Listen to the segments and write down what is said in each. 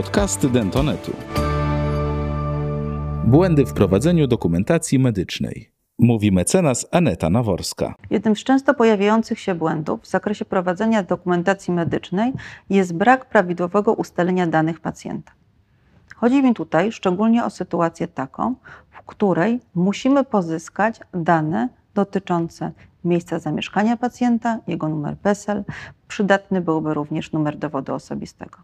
podcasty Dentonetu. Błędy w prowadzeniu dokumentacji medycznej. Mówi mecenas Aneta Naworska. Jednym z często pojawiających się błędów w zakresie prowadzenia dokumentacji medycznej jest brak prawidłowego ustalenia danych pacjenta. Chodzi mi tutaj szczególnie o sytuację taką, w której musimy pozyskać dane dotyczące miejsca zamieszkania pacjenta, jego numer PESEL. Przydatny byłby również numer dowodu osobistego.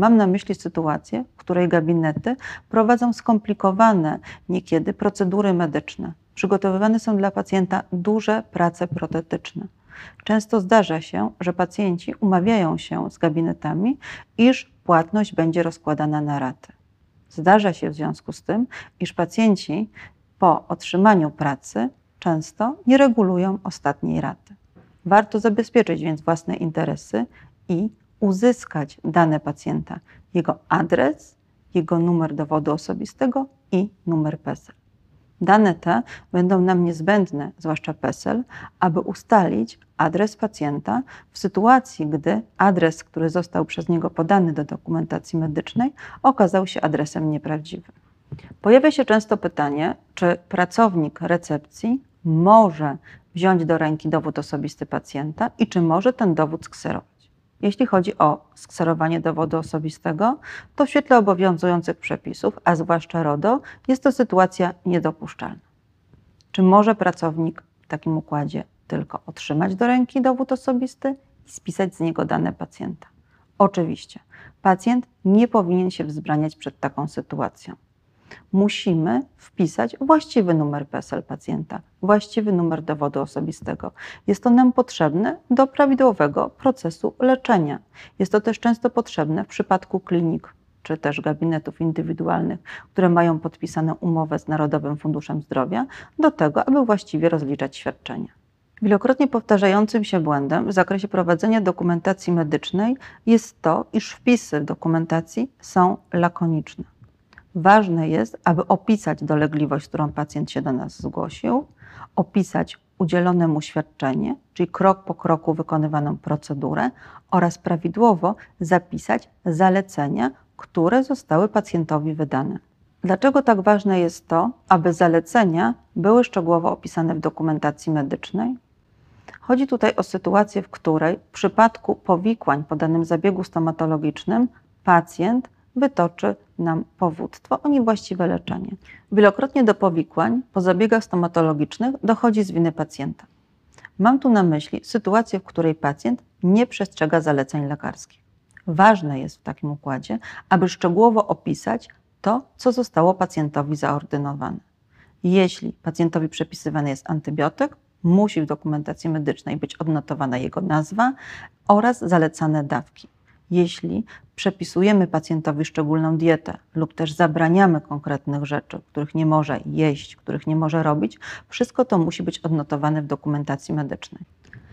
Mam na myśli sytuację, w której gabinety prowadzą skomplikowane niekiedy procedury medyczne. Przygotowywane są dla pacjenta duże prace protetyczne. Często zdarza się, że pacjenci umawiają się z gabinetami, iż płatność będzie rozkładana na raty. Zdarza się w związku z tym, iż pacjenci po otrzymaniu pracy często nie regulują ostatniej raty. Warto zabezpieczyć więc własne interesy i uzyskać dane pacjenta, jego adres, jego numer dowodu osobistego i numer PESEL. Dane te będą nam niezbędne, zwłaszcza PESEL, aby ustalić adres pacjenta w sytuacji, gdy adres, który został przez niego podany do dokumentacji medycznej, okazał się adresem nieprawdziwym. Pojawia się często pytanie, czy pracownik recepcji może wziąć do ręki dowód osobisty pacjenta i czy może ten dowód skserować. Jeśli chodzi o skserowanie dowodu osobistego, to w świetle obowiązujących przepisów, a zwłaszcza RODO, jest to sytuacja niedopuszczalna. Czy może pracownik w takim układzie tylko otrzymać do ręki dowód osobisty i spisać z niego dane pacjenta? Oczywiście, pacjent nie powinien się wzbraniać przed taką sytuacją musimy wpisać właściwy numer PESEL pacjenta, właściwy numer dowodu osobistego. Jest to nam potrzebne do prawidłowego procesu leczenia. Jest to też często potrzebne w przypadku klinik czy też gabinetów indywidualnych, które mają podpisane umowę z Narodowym Funduszem Zdrowia, do tego, aby właściwie rozliczać świadczenia. Wielokrotnie powtarzającym się błędem w zakresie prowadzenia dokumentacji medycznej jest to, iż wpisy w dokumentacji są lakoniczne. Ważne jest, aby opisać dolegliwość, którą pacjent się do nas zgłosił, opisać udzielone mu świadczenie, czyli krok po kroku wykonywaną procedurę oraz prawidłowo zapisać zalecenia, które zostały pacjentowi wydane. Dlaczego tak ważne jest to, aby zalecenia były szczegółowo opisane w dokumentacji medycznej? Chodzi tutaj o sytuację, w której w przypadku powikłań po danym zabiegu stomatologicznym pacjent wytoczy nam powództwo o niewłaściwe leczenie. Wielokrotnie do powikłań po zabiegach stomatologicznych dochodzi z winy pacjenta. Mam tu na myśli sytuację, w której pacjent nie przestrzega zaleceń lekarskich. Ważne jest w takim układzie, aby szczegółowo opisać to, co zostało pacjentowi zaordynowane. Jeśli pacjentowi przepisywany jest antybiotyk, musi w dokumentacji medycznej być odnotowana jego nazwa oraz zalecane dawki jeśli przepisujemy pacjentowi szczególną dietę lub też zabraniamy konkretnych rzeczy, których nie może jeść, których nie może robić, wszystko to musi być odnotowane w dokumentacji medycznej.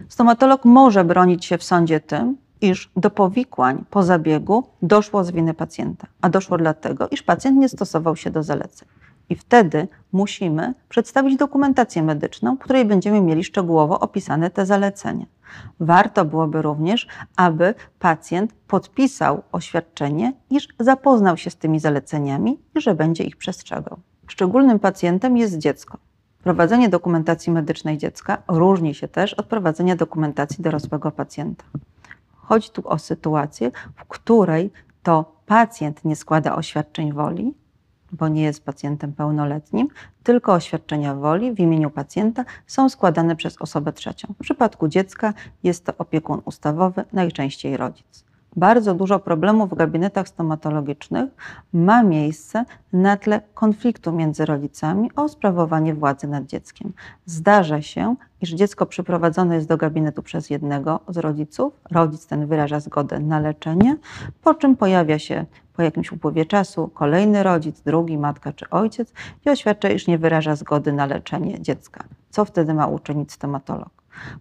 Stomatolog może bronić się w sądzie tym, iż do powikłań po zabiegu doszło z winy pacjenta, a doszło dlatego, iż pacjent nie stosował się do zaleceń. I wtedy musimy przedstawić dokumentację medyczną, w której będziemy mieli szczegółowo opisane te zalecenia. Warto byłoby również, aby pacjent podpisał oświadczenie, iż zapoznał się z tymi zaleceniami i że będzie ich przestrzegał. Szczególnym pacjentem jest dziecko. Prowadzenie dokumentacji medycznej dziecka różni się też od prowadzenia dokumentacji dorosłego pacjenta. Chodzi tu o sytuację, w której to pacjent nie składa oświadczeń woli, bo nie jest pacjentem pełnoletnim, tylko oświadczenia woli w imieniu pacjenta są składane przez osobę trzecią. W przypadku dziecka jest to opiekun ustawowy, najczęściej rodzic bardzo dużo problemów w gabinetach stomatologicznych ma miejsce na tle konfliktu między rodzicami o sprawowanie władzy nad dzieckiem. Zdarza się, iż dziecko przyprowadzone jest do gabinetu przez jednego z rodziców, rodzic ten wyraża zgodę na leczenie, po czym pojawia się po jakimś upływie czasu kolejny rodzic, drugi, matka czy ojciec i oświadcza, iż nie wyraża zgody na leczenie dziecka. Co wtedy ma uczynić stomatolog?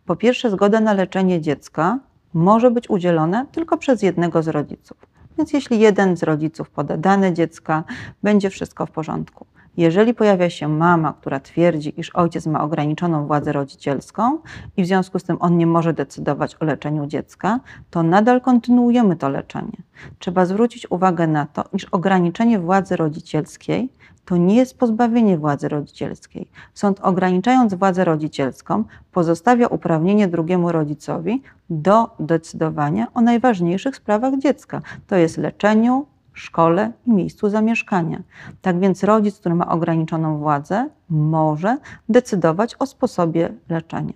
Po pierwsze, zgoda na leczenie dziecka może być udzielone tylko przez jednego z rodziców. Więc jeśli jeden z rodziców poda dane dziecka, będzie wszystko w porządku. Jeżeli pojawia się mama, która twierdzi, iż ojciec ma ograniczoną władzę rodzicielską i w związku z tym on nie może decydować o leczeniu dziecka, to nadal kontynuujemy to leczenie. Trzeba zwrócić uwagę na to, iż ograniczenie władzy rodzicielskiej to nie jest pozbawienie władzy rodzicielskiej. Sąd ograniczając władzę rodzicielską pozostawia uprawnienie drugiemu rodzicowi do decydowania o najważniejszych sprawach dziecka, to jest leczeniu, szkole i miejscu zamieszkania. Tak więc rodzic, który ma ograniczoną władzę, może decydować o sposobie leczenia.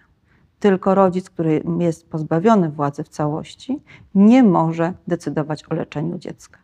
Tylko rodzic, który jest pozbawiony władzy w całości, nie może decydować o leczeniu dziecka.